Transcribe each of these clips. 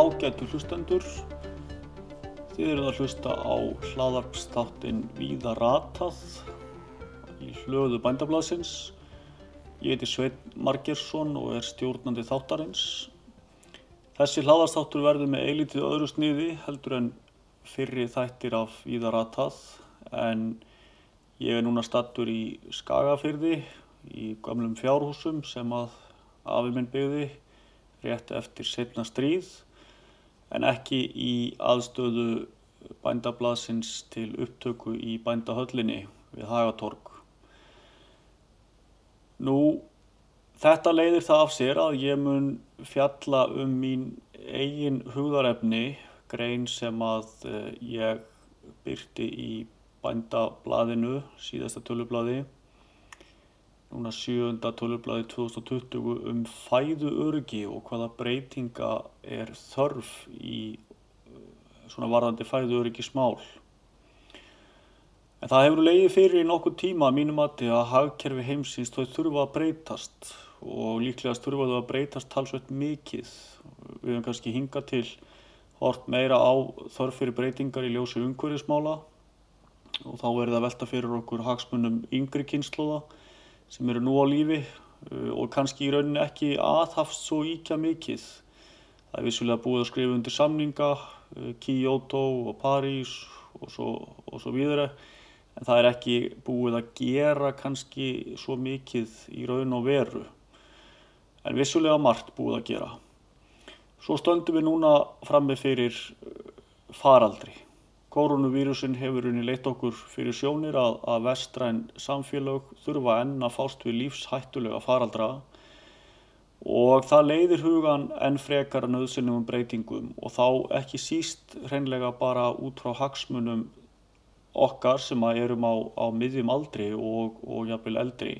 ágætu hlustendur. Þið eruð að hlusta á hlaðarpstáttinn Víða ratað í hlöðu bændablasins. Ég heiti Sveit Margersson og er stjórnandi þáttarins. Þessi hlaðarstáttur verður með eilítið öðru sniði heldur en fyrri þættir af Víða ratað en ég er núna stattur í Skagafyrði í gamlum fjárhúsum sem að afi minn byggði rétt eftir setna stríð en ekki í aðstöðu bændablasins til upptöku í bændahöllinni við Hagatorg. Nú, þetta leiðir það af sér að ég mun fjalla um mín eigin hugðarefni, grein sem að eh, ég byrti í bændablaðinu, síðasta tölublaði, núna sjöunda tölublaði 2020 um fæðu örgi og hvaða breytinga er þörf í uh, svona varðandi fæðu örgi smál. En það hefur leiðið fyrir í nokkuð tíma að mínum aðti að hagkerfi heimsins þau þurfa að breytast og líklegast þurfa þau að breytast talsveit mikið. Við hefum kannski hingað til hort meira á þörf fyrir breytingar í ljósi umhverfismála og þá verður það velta fyrir okkur hagsmunum yngri kynnslóða sem eru nú á lífi uh, og kannski í rauninni ekki aðhafst svo íkja mikið. Það er vissulega búið að skrifa undir samninga, uh, Kyoto og París og svo, og svo videre, en það er ekki búið að gera kannski svo mikið í raun og veru. En vissulega margt búið að gera. Svo stöndum við núna frammi fyrir uh, faraldri. Koronavírusin hefur unni leitt okkur fyrir sjónir að, að vestræn samfélag þurfa enn að fást við lífshættulega faraldra. Og það leiðir hugan enn frekar nöðsynum breytingum og þá ekki síst hreinlega bara út frá hagsmunum okkar sem að erum á, á miðjum aldri og, og jafnvel eldri.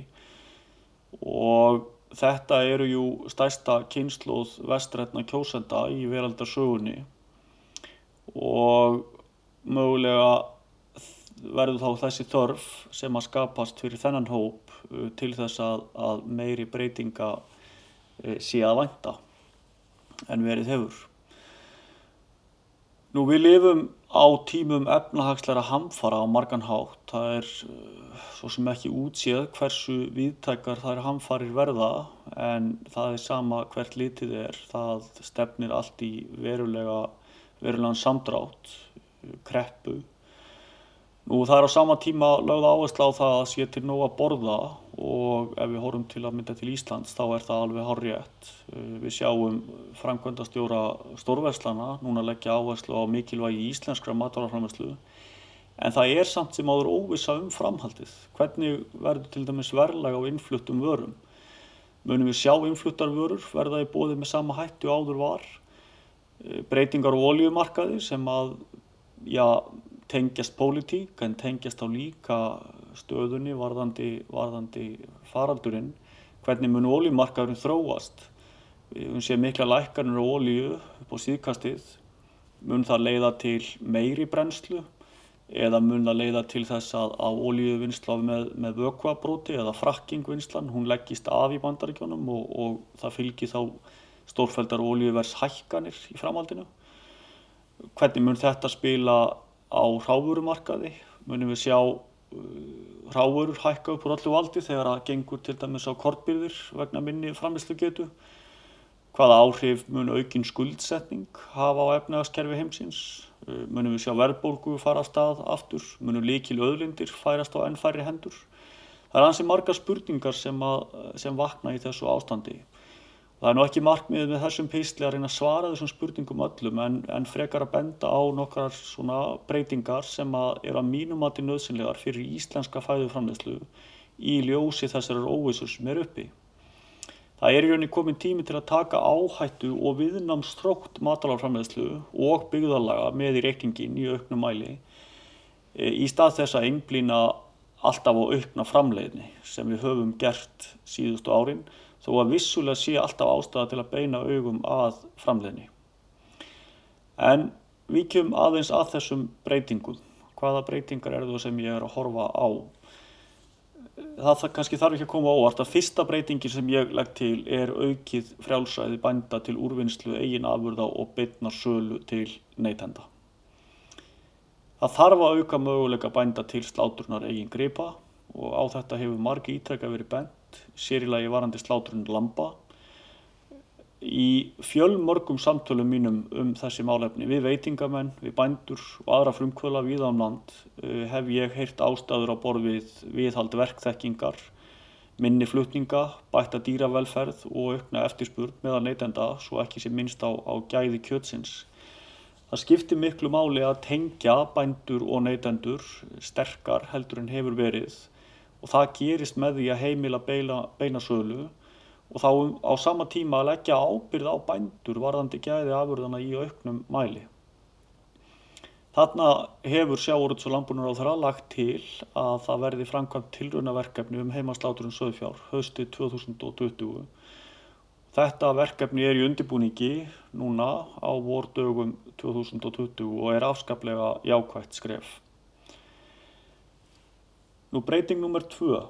Og þetta eru jú stærsta kynsluð vestrætna kjósenda í veraldarsögunni. Og mögulega verður þá þessi þörf sem að skapast fyrir þennan hóp uh, til þess að, að meiri breytinga uh, sé að vænta en verið hefur. Nú við lifum á tímum efnahagsleira hamfara á margan hátt. Það er uh, svo sem ekki útséð hversu viðtækar þær hamfarir verða en það er sama hvert litið er. Það stefnir allt í verulega, verulegan samdrátt kreppu. Nú það er á sama tíma lögð áherslu á það að sé til nóg að borða og ef við horfum til að mynda til Íslands þá er það alveg horrið. Við sjáum framkvæmdastjóra stórverslana núna leggja áherslu á mikilvægi íslenskra matvælaframherslu en það er samt sem áður óvisa um framhaldið. Hvernig verður til dæmis verðlag á innfluttum vörum? Munum við sjá innfluttar vörur verða í bóði með sama hættu áður var? Breytingar á oljumarkaði sem að já, tengjast pólitík en tengjast á líka stöðunni varðandi, varðandi faraldurinn. Hvernig mun ólíumarkaðurinn þróast? Við séð mikla lækkanir á ólíu upp á síðkastið. Mun það leiða til meiri brennslu eða mun það leiða til þess að, að ólíuvinnsla með, með vökuabróti eða frakkingvinnslan, hún leggist af í bandaríkjónum og, og það fylgir þá stórfældar ólíuvers hækkanir í framhaldinu hvernig mun þetta spila á hrávurumarkaði, munum við sjá uh, hrávurur hækka upp úr allu valdi þegar það gengur til dæmis á kortbyrðir vegna minni framislu getu, hvaða áhrif mun aukinn skuldsetning hafa á efnagaskerfi heimsins, uh, munum við sjá verðbólgu fara að stað aftur, munum líkil öðlindir færast á ennfæri hendur. Það er ansið marga spurningar sem, að, sem vakna í þessu ástandi. Það er nú ekki markmiðið með þessum písli að reyna að svara þessum spurningum öllum en, en frekar að benda á nokkrar svona breytingar sem að eru að mínum að til nöðsynlegar fyrir íslenska fæðuframleyslu í ljósi þessar óvissur sem er uppi. Það er í rauninni komin tími til að taka áhættu og viðnámstrókt matalarframleyslu og byggðalaga með í reikningin í auknum mæli e, í stað þess að einblýna alltaf á aukna framleiðni sem við höfum gert síðustu árin þó að vissulega sé alltaf ástæða til að beina augum að framleginni. En við kjum aðeins að þessum breytingum. Hvaða breytingar eru það sem ég er að horfa á? það, það kannski þarf ekki að koma óvart að fyrsta breytingin sem ég legg til er aukið frjálsæði bænda til úrvinnslu eigin afurða og bytna sölu til neytenda. Það þarf að auka möguleika bænda til sláturnar eigin gripa og á þetta hefur margi ítrekka verið bent, sérilagi varandi sláturinn lampa í fjölmörgum samtölum mínum um þessi málefni við veitingamenn, við bændur og aðra frumkvöla við án land uh, hef ég heyrt ástæður á borð við viðhald verkþekkingar, minni flutninga, bætta dýravelferð og aukna eftirspurn meðan neytenda svo ekki sé minnst á, á gæði kjötsins. Það skiptir miklu máli að tengja bændur og neytendur sterkar heldur en hefur verið og það gerist með því að heimila beina, beina sölu og þá á sama tíma að leggja ábyrð á bændur varðandi gæði afurðana í auknum mæli. Þarna hefur sjáuröts og landbúinur á þeirra lagt til að það verði framkvæmt tilrönaverkefni um heimasláturinn söðfjár hösti 2020. Þetta verkefni er í undirbúningi núna á vordögum 2020 og er afskaplega jákvægt skref. Nú breyting nummer 2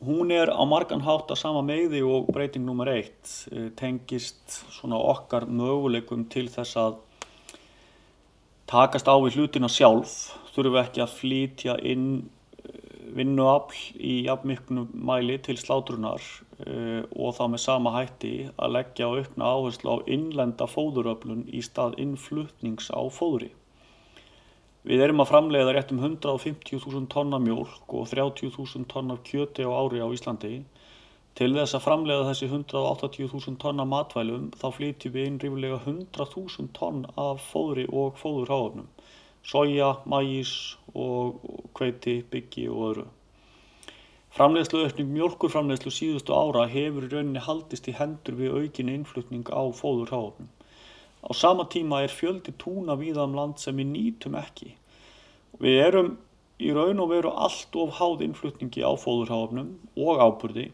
Hún er á margan hátt að sama megði og breyting nummer eitt eh, tengist svona okkar möguleikum til þess að takast á við hlutina sjálf. Þurfum við ekki að flytja inn eh, vinnuafl í jafnmiknum mæli til slátrunar uh, og þá með sama hætti að leggja á aukna áherslu á innlenda fóðuröflun í stað innflutnings á fóðri. Við erum að framleiða rétt um 150.000 tonna mjölk og 30.000 tonna kjöti á ári á Íslandi. Til þess að framleiða þessi 180.000 tonna matvælum þá flytjum við inn rífilega 100.000 tonn af fóðri og fóðurháfnum. Soja, mægis og kveiti, byggi og öðru. Framleiðsluaukning mjölkurframleiðslu síðustu ára hefur í rauninni haldist í hendur við aukinni innflutning á fóðurháfnum. Á sama tíma er fjöldi túna víðan um land sem við nýtum ekki. Við erum í raun og veru allt of háð innflutningi á fóðurháfnum og áburði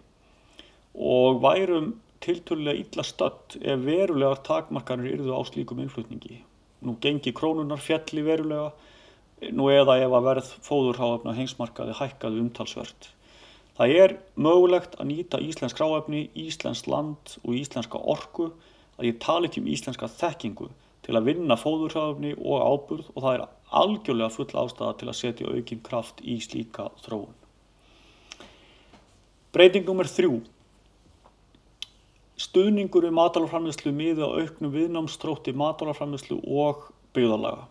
og værum tilturlega illa stödd ef verulegar takmarkanir yrðu á slíkum innflutningi. Nú gengi krónunar fjalli verulega, nú eða ef að verð fóðurháfna hengsmarkaði hækkaði umtalsvert. Það er mögulegt að nýta íslensk ráefni, íslensk land og íslenska orku að ég tala ekki um íslenska þekkingu til að vinna fóðurhraðufni og áburð og það er algjörlega full ástæða til að setja aukinn kraft í slíka þróun. Breyting nr. 3. Stuðningur við matalaframleyslu miða auknum viðnámstrótti matalaframleyslu og byggðalaga.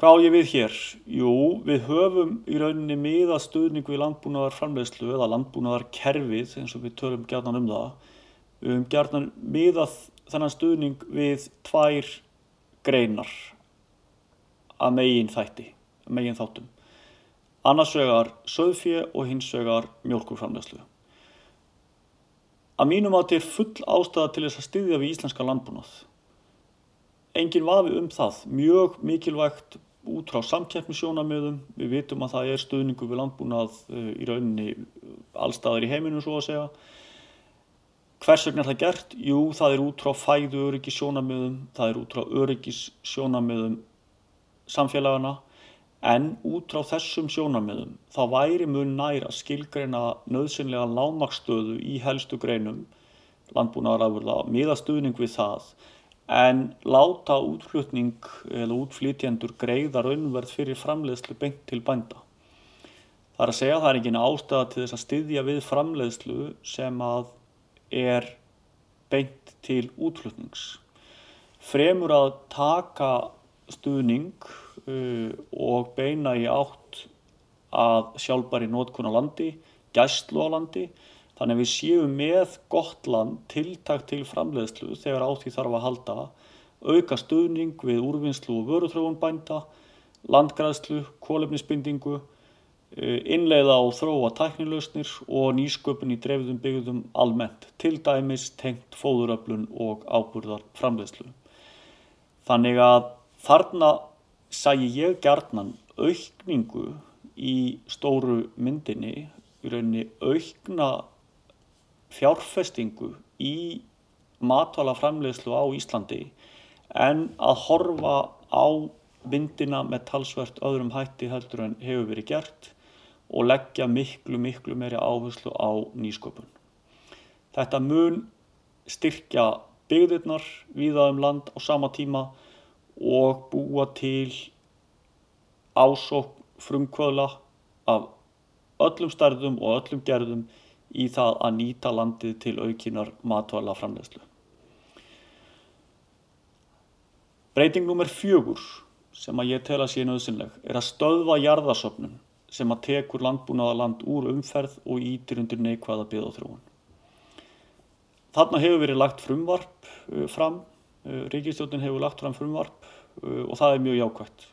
Hvað á ég við hér? Jú, við höfum í rauninni miða stuðning við landbúnaðarframleyslu eða landbúnaðarkerfið eins og við törum gætnan um það Við höfum gerðan miðað þennan stuðning við tvær greinar að megin þætti, að megin þáttum. Annars vegar söðfjö og hins vegar mjölkurframlegslu. Að mínum átti er full ástæða til þess að styðja við íslenska landbúnað. Engin vafi um það, mjög mikilvægt út frá samkeppnisjónamöðum. Við vitum að það er stuðningu við landbúnað eh, í rauninni allstaðar í heiminu svo að segja. Hvers vegna er það gert? Jú, það er út frá fæðu öryggis sjónamöðum, það er út frá öryggis sjónamöðum samfélagana en út frá þessum sjónamöðum þá væri mun nær að skilgreina nöðsynlega lámakstöðu í helstu greinum landbúnaðarafurða, miðastuðning við það en láta útflutning eða útflytjendur greiða raunverð fyrir framleiðslu beint til bænda. Það er að segja að það er ekki ástæða til þess að styðja við framleiðslu sem að er beint til útflutnings. Fremur að taka stuðning uh, og beina í átt að sjálfbæri nótkunna landi, gæstlu á landi, þannig að við séum með gott land tiltakt til framleiðslu þegar á því þarf að halda, auka stuðning við úrvinnslu og vöruþróun bænda, landgræðslu, kólefnisbindingu, innleiða og þróa tæknilausnir og nýsköpun í dreifðum byggðum almennt, til dæmis tengt fóðuröflun og áburðar framleiðslu. Þannig að þarna sæi ég gerðnan aukningu í stóru myndinni, í rauninni aukna fjárfestingu í matvala framleiðslu á Íslandi en að horfa á myndina með talsvert öðrum hætti heldur en hefur verið gert og leggja miklu, miklu meiri áherslu á nýsköpun. Þetta mun styrkja byggðirnar viða um land á sama tíma og búa til ásók frumkvöðla af öllum stærðum og öllum gerðum í það að nýta landið til aukinar matvæla framlegslu. Breyting nummer fjögur sem að ég tel að sé nöðsynleg er að stöðva jarðasöfnun sem að tekur landbúnaðaland úr umferð og ítir undir neikvæða byggðáþróun. Þarna hefur verið lagt frumvarp uh, fram, uh, Ríkistjótin hefur lagt fram frumvarp uh, og það er mjög jákvægt.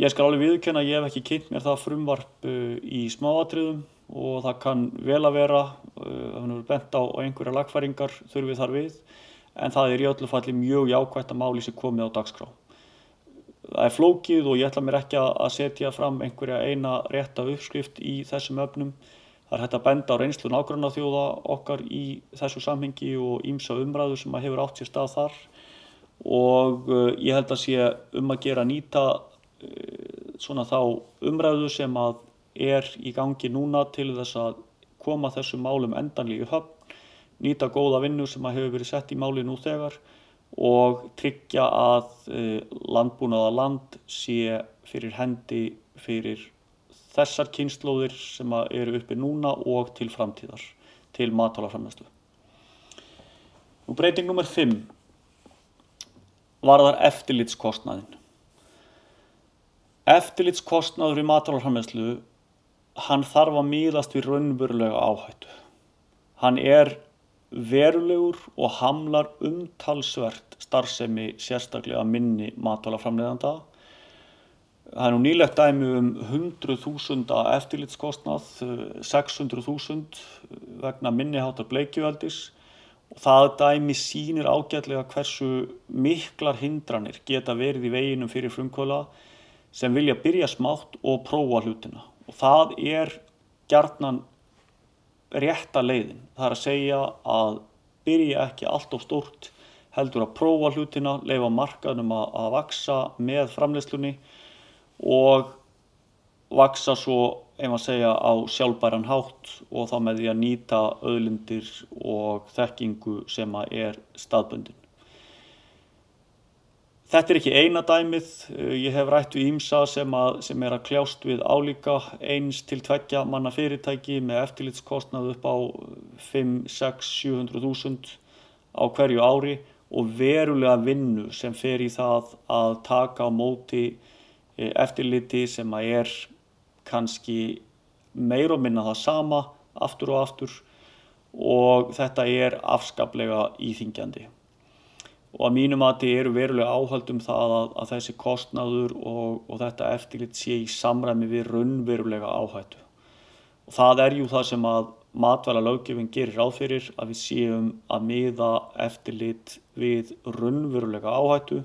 Ég skal alveg viðkjöna að ég hef ekki kynnt mér það frumvarp í smáatriðum og það kann vel að vera, það hefur bent á einhverja lagfæringar þurfið þar við, en það er í öllu falli mjög jákvægt að máli sem komið á dagskrá það er flókið og ég ætla mér ekki að setja fram einhverja eina rétta uppskrift í þessum öfnum. Það er hægt að benda á reynslu nágranna þjóða okkar í þessu samhengi og ímsa umræðu sem að hefur átt sér stað þar og uh, ég held að sé um að gera nýta uh, svona þá umræðu sem að er í gangi núna til þess að koma þessum málum endanlíu höfn, nýta góða vinnu sem að hefur verið sett í máli nú þegar og tryggja að uh, landbúnaða land sé fyrir hendi fyrir þessar kynnslóðir sem eru uppi núna og til framtíðar, til matálaframnæslu. Breyting nr. 5 var þar eftirlitskostnaðin. Eftirlitskostnaður í matálaframnæslu, hann þarf að míðast við raunverulega áhættu. Hann er verulegur og hamlar umtalsvert starfsemi sérstaklega minni matvælaframleðanda. Það er nú nýlegt dæmi um 100.000 eftirlitskostnað, 600.000 vegna minniháttar bleikjuveldis og það dæmi sínir ágætlega hversu miklar hindranir geta verið í veginum fyrir frumkvöla sem vilja byrja smátt og prófa hlutina og það er gjarnan rétta leiðin. Það er að segja að byrja ekki allt of stórt, heldur að prófa hlutina, leifa markanum að, að vaksa með framleyslunni og vaksa svo, ef maður segja, á sjálfbæran hátt og þá með því að nýta öðlindir og þekkingu sem er staðbundin. Þetta er ekki eina dæmið, eh, ég hef rætt við ímsa sem, sem er að kljást við álíka eins til tveggja manna fyrirtæki með eftirlitskostnað upp á 5, 6, 700.000 á hverju ári og verulega vinnu sem fer í það að taka á móti eh, eftirliti sem að er kannski meir og minna það sama aftur og aftur og þetta er afskaplega íþingjandi og að mínum að þið eru verulega áhaldum það að, að þessi kostnaður og, og þetta eftirlit sé í samræmi við raunverulega áhættu. Og það er jú það sem að matvæla löggefing gerir ráðfyrir að við séum að miða eftirlit við raunverulega áhættu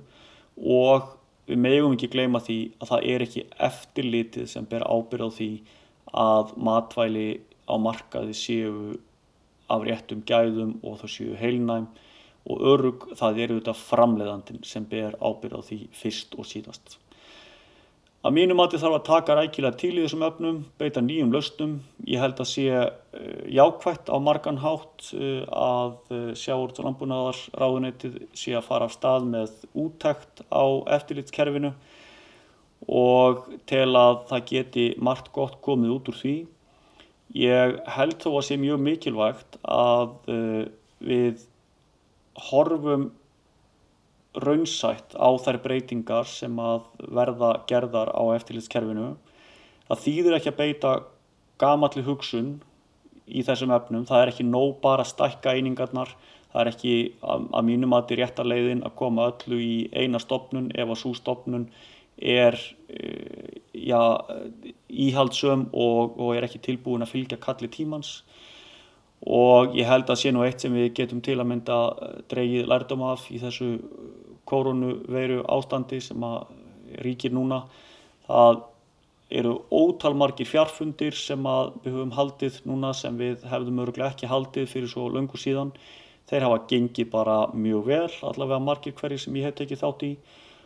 og við megum ekki gleyma því að það er ekki eftirlitið sem ber ábyrð á því að matvæli á markaði séu af réttum gæðum og þau séu heilnæm og örug það er auðvitað framleiðandin sem ber ábyrð á því fyrst og síðast. Að mínum að þið þarf að taka rækilega til í þessum öfnum, beita nýjum lausnum. Ég held að sé uh, jákvægt á margan hátt uh, að uh, sjáurt og landbúnaðar ráðuneytið sé að fara af stað með úttækt á eftirlitskerfinu og tel að það geti margt gott komið út úr því. Ég held þó að sé mjög mikilvægt að við horfum raunsætt á þær breytingar sem að verða gerðar á eftirlitskerfinu. Það þýðir ekki að beita gamalli hugsun í þessum efnum. Það er ekki nóg bara að stækka einingarnar. Það er ekki að, að mínum að þetta er réttarleiðin að koma öllu í eina stopnun ef að svo stopnun er e, já, íhaldsum og, og er ekki tilbúin að fylgja kalli tímans og ég held að sé nú eitt sem við getum til að mynda eh, dreigið lærdom af í þessu koronaveiru ástandi sem að ríkir núna. Það eru ótalmargir fjarfundir sem við höfum haldið núna sem við hefðum öruglega ekki haldið fyrir svo löngu síðan. Þeir hafa gengið bara mjög vel, allavega margir hverjir sem ég hef tekið þátt í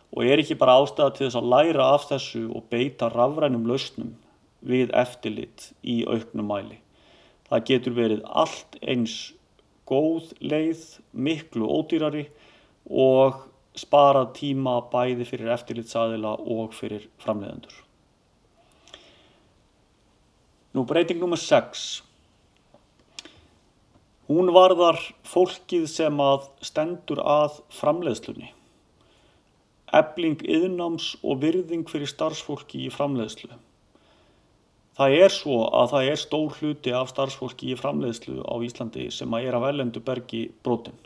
og er ekki bara ástæða til þess að læra af þessu og beita rafrænum lausnum við eftirlit í auknum mæli. Það getur verið allt eins góð leið, miklu ódýrari og sparað tíma bæði fyrir eftirlitsaðila og fyrir framleiðendur. Nú breyting nr. 6. Hún varðar fólkið sem að stendur að framleiðslunni ebling yðnáms og virðing fyrir starfsfólki í framleiðslu. Það er svo að það er stór hluti af starfsfólki í framleiðslu á Íslandi sem að er að velendu bergi brotin.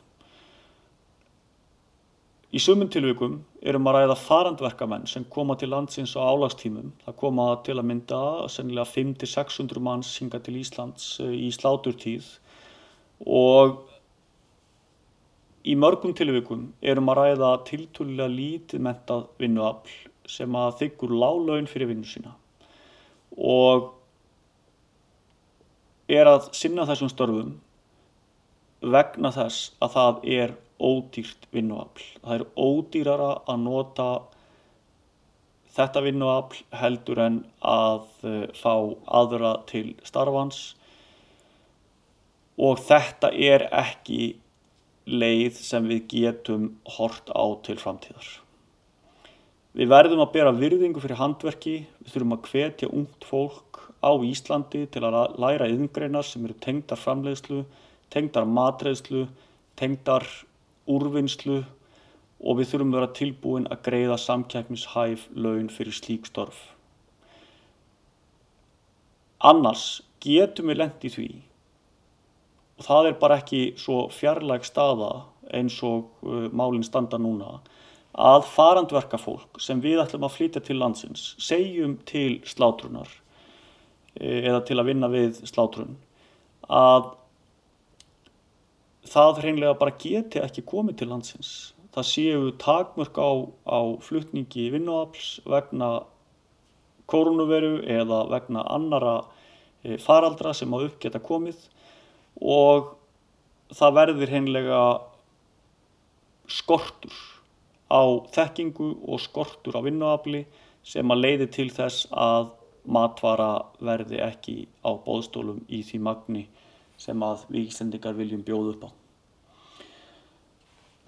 Í sumun tilvikum erum að ræða farandverkamenn sem koma til landsins á álagstímum. Það koma til að mynda sennilega 500-600 manns hinga til Íslands eh, í sláturtíð og Í mörgum tilvikum erum að ræða tiltúrlega lítið mentað vinnuafl sem að þykkur lálaun fyrir vinnu sína og er að sinna þessum störfum vegna þess að það er ódýrt vinnuafl. Það er ódýrara að nota þetta vinnuafl heldur en að eh, fá aðra til starfans og þetta er ekki leið sem við getum hort á til framtíðar. Við verðum að bera virðingu fyrir handverki, við þurfum að hvetja ungt fólk á Íslandi til að læra yðngreinar sem eru tengdar framleiðslu, tengdar matreiðslu, tengdar úrvinnslu og við þurfum að vera tilbúin að greiða samkjæknishæf laun fyrir slík störf. Annars getum við lendið því og það er bara ekki svo fjarlæg staða eins og uh, málinn standa núna að farandverka fólk sem við ætlum að flytja til landsins segjum til slátrunar e, eða til að vinna við slátrun að það hreinlega bara geti ekki komið til landsins. Það séu takmörk á, á flutningi vinnuafls vegna koronaviru eða vegna annara e, faraldra sem á uppgeta komið og það verður hreinlega skortur á þekkingu og skortur á vinnuafli sem að leiði til þess að matvara verði ekki á bóðstólum í því magni sem að við íslendingar viljum bjóða upp á.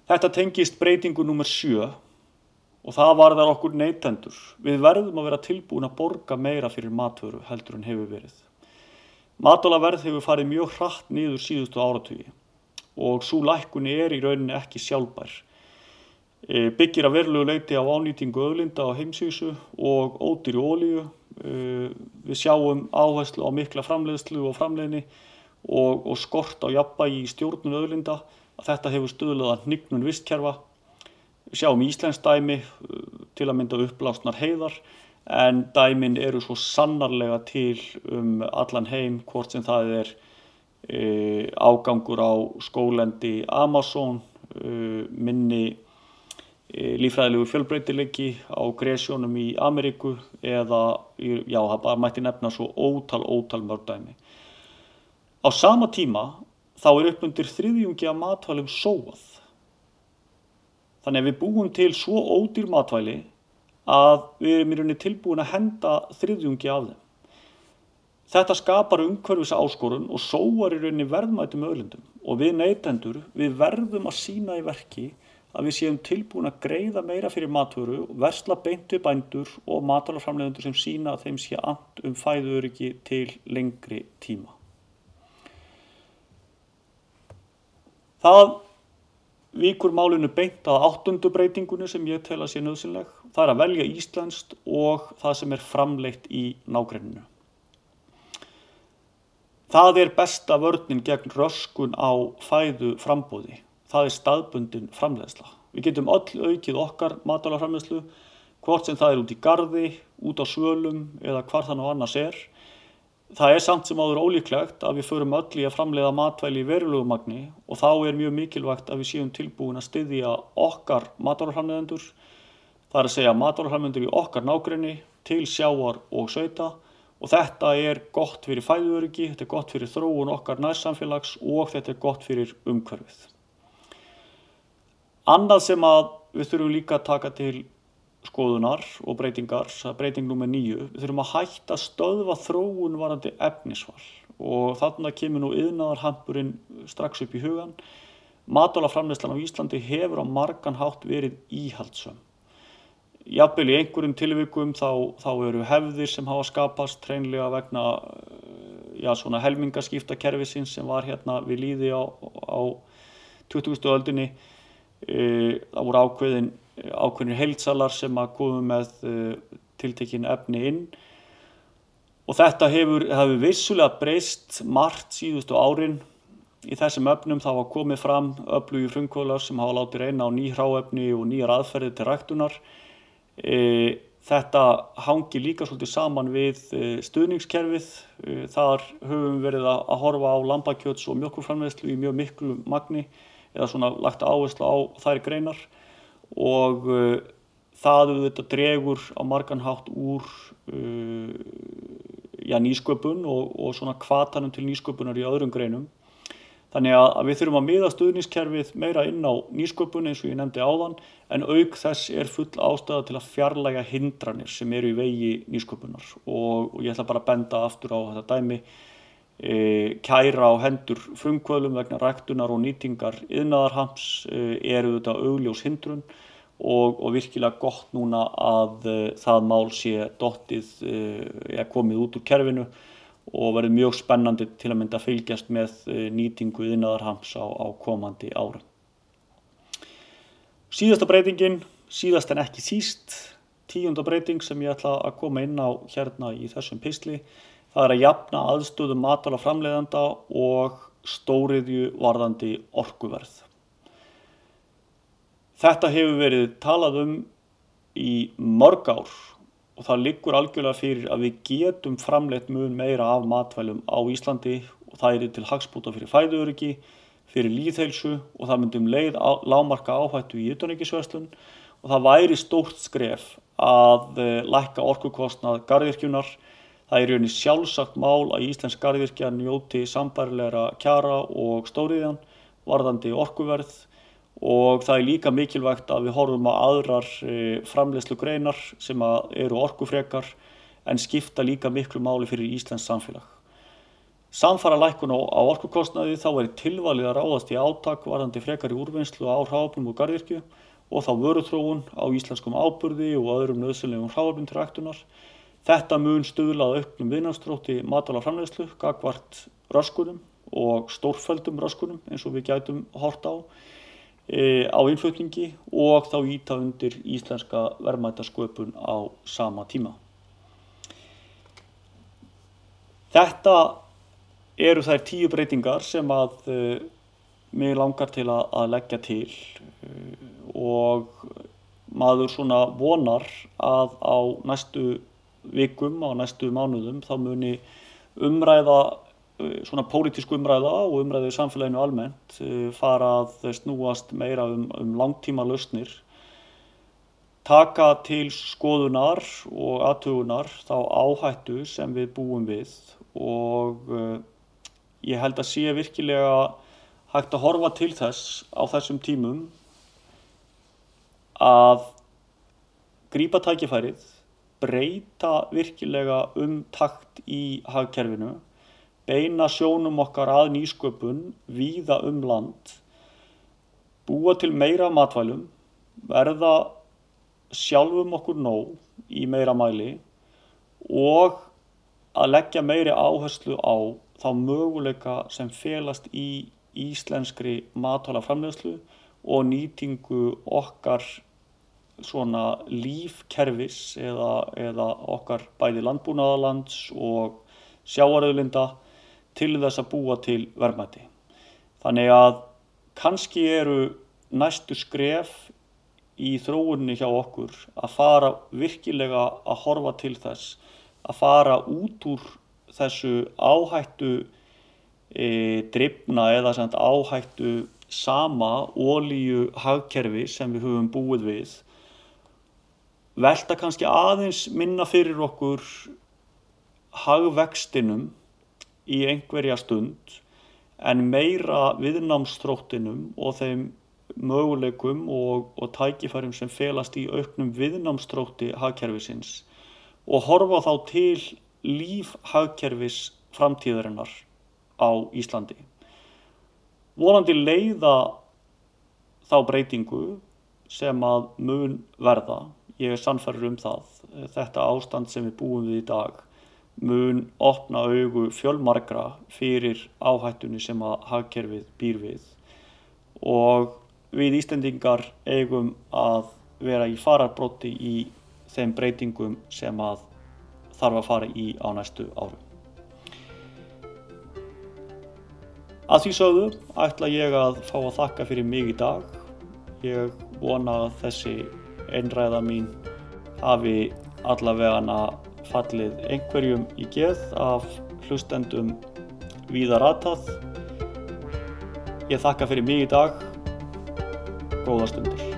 Þetta tengist breytingu nummer 7 og það varðar okkur neytendur. Við verðum að vera tilbúin að borga meira fyrir matvöru heldur en hefur verið. Matalaverð hefur farið mjög hratt niður síðustu áratugi og svo lækkunni er í rauninni ekki sjálfbær. E, byggir að verulegu leiti á ánýtingu öðlinda á heimsísu og ódýri ólíu. E, við sjáum áherslu á mikla framleiðslu og framleiðni og, og skort á jafnbægi í stjórnun öðlinda þetta hefur stöðlega nýgnun vistkerfa. Við sjáum Íslands dæmi e, til að mynda uppblásnar heiðar en dæmin eru svo sannarlega til um allan heim hvort sem það er e, ágangur á skólendi Amazon, e, minni lífræðilegu fjölbreytilegi á gresjónum í Ameríku eða, já það bara mætti nefna svo ótal, ótal mörg dæmi. Á sama tíma þá er upp undir þriðjungi að matvælum sóað. Þannig að við búum til svo ódýr matvæli að við erum í rauninni tilbúin að henda þriðjungi af þeim. Þetta skapar umhverfis áskorun og sóar í rauninni verðmætum öðlundum og við neytendur við verðum að sína í verki að við séum tilbúin að greiða meira fyrir matvöru, versla beintu bændur og matalarframlegundur sem sína að þeim sé and um fæðuröryggi til lengri tíma. Það Víkur málinu beint að áttundu breytingunni sem ég tel að sé nöðsynleg. Það er að velja íslenskt og það sem er framleitt í nágrenninu. Það er besta vörninn gegn röskun á fæðu frambóði. Það er staðbundin framleiðsla. Við getum öll aukið okkar matalaframleiðslu, hvort sem það er út í gardi, út á svölum eða hvar það nú annars er. Það er samt sem áður ólíklegt að við förum öll í að framleiða matvæli í verulegu og þá er mjög mikilvægt að við séum tilbúin að styðja okkar matvælaframleiðendur, það er að segja matvælaframleiðendur í okkar nákrenni til sjáar og söita og þetta er gott fyrir fæðuröryggi, þetta er gott fyrir þróun okkar nærsamfélags og þetta er gott fyrir umhverfið. Annað sem að við þurfum líka að taka til skoðunar og breytingar, breyting nr. 9, við þurfum að hætta stöðva þróun varandi efnisval og þarna kemur nú yðnaðarhampurinn strax upp í hugan. Matálaframleyslan á Íslandi hefur á margan hátt verið íhaldsum. Jafnvel í einhverjum tilvikum þá, þá eru hefðir sem hafa skapast treinlega vegna já, svona helmingaskiptakerfisins sem var hérna við líði á, á 20. öldinni. E, það voru ákveðin ákveðinir heilsalar sem að komu með uh, tiltekin efni inn. Og þetta hefur, hefur vissulega breyst margt síðustu árin. Í þessum öfnum þá hafa komið fram öflugi frumkvölar sem hafa látið reyna á ný hráefni og nýjar aðferði til ræktunar. E, þetta hangi líka svolítið saman við e, stuðningskerfið. E, þar höfum verið að, horfa á lambakjöts og mjölkurframleðslu í mjög miklu magni eða svona lagt áherslu á þær greinar. Og uh, það auðvitað dregur á marganhátt úr uh, já, nýsköpun og, og svona kvatanum til nýsköpunar í öðrum greinum. Þannig að, að við þurfum að miða stuðnískerfið meira inn á nýsköpun eins og ég nefndi áðan en auk þess er full ástæða til að fjarlæga hindranir sem eru í vegi nýsköpunar. Og, og ég ætla bara að benda aftur á þetta dæmi kæra á hendur frumkvöðlum vegna ræktunar og nýtingar yðnaðarhams e, eru þetta augljós hindrun og, og virkilega gott núna að uh, það mál sé dottið, uh, komið út úr kerfinu og verður mjög spennandi til að mynda að fylgjast með nýtingu innaðarhams á, á komandi árum. Síðasta breytingin, síðast en ekki síst, tíunda breyting sem ég ætla að koma inn á hérna í þessum písli, það er að jafna aðstöðum matala framleiðanda og stóriðju varðandi orkuverð. Þetta hefur verið talað um í mörg ár og það liggur algjörlega fyrir að við getum framleitt mun meira af matvælum á Íslandi og það er til hagspúta fyrir fæðuröryggi, fyrir líðheilsu og það myndum leið á, lámarka áhættu í ytunnækisverslun og það væri stórt skref að uh, lækka orkukostnað gardirkjunar. Það er rauninni sjálfsagt mál að Íslensk gardirkja njóti sambarilegra kjara og stóriðjan varðandi orkuverð og það er líka mikilvægt að við horfum á aðrar e, framleiðslu greinar sem eru orkufrekar en skipta líka miklu máli fyrir Íslands samfélag. Samfara lækun á, orkukostnaði þá er tilvalið að ráðast í átak varðandi frekar í úrvinnslu á hráfnum og gardirkju og þá vöruþróun á íslenskum áburði og öðrum nöðsynlegum hráfnum til ræktunar. Þetta mun stuðlað auknum viðnastrótti matala framleiðslu, gagvart röskunum og stórföldum röskunum eins og við gætum hort á E, á innflutningi og þá íta undir íslenska verðmætasköpun á sama tíma. Þetta eru þær tíu breytingar sem að uh, mig langar til að, að leggja til uh, og maður svona vonar að á næstu vikum, á næstu mánuðum þá muni umræða Eh, svona pólitísk umræða og umræðu í samfélaginu almennt eh, fara að snúast meira um, um langtíma lausnir taka til skoðunar og aðtugunar þá áhættu sem við búum við og uh, ég held að sé virkilega hægt að horfa til þess á þessum tímum að grípa tækifærið, breyta virkilega um takt í hagkerfinu beina sjónum okkar að nýsköpun víða um land, búa til meira matvælum, verða sjálfum okkur nóg í meira mæli og að leggja meiri áherslu á þá möguleika sem felast í íslenskri matvælaframlegslu og nýtingu okkar svona lífkerfis eða, eða okkar bæði landbúnaðalands og sjáaröðlinda til þess að búa til verðmæti. Þannig að kannski eru næstu skref í þróunni hjá okkur að fara virkilega að horfa til þess að fara út úr þessu áhættu e, drifna eða áhættu sama ólíu hagkerfi sem við höfum búið við velta kannski aðeins minna fyrir okkur hagvextinum í einhverja stund en meira viðnámsþróttinum og þeim möguleikum og, og tækifærum sem felast í auknum viðnámstrótti hagkerfisins og horfa þá til líf hagkerfis framtíðarinnar á Íslandi. Vonandi leiða þá breytingu sem að mun verða, ég er sannferður um það, þetta ástand sem við búum við í dag mun opna augu fjölmargra fyrir áhættunni sem að hagkerfið býr við og við Íslendingar eigum að vera í fararbróti í þeim breytingum sem að þarf að fara í á næstu árum. Að því sögðu ætla ég að fá að þakka fyrir mig í dag. Ég vona að þessi einræða mín hafi allavega fallið einhverjum í geð af hlustendum víðar aðtað. Ég þakka fyrir mig í dag. Góða stundir.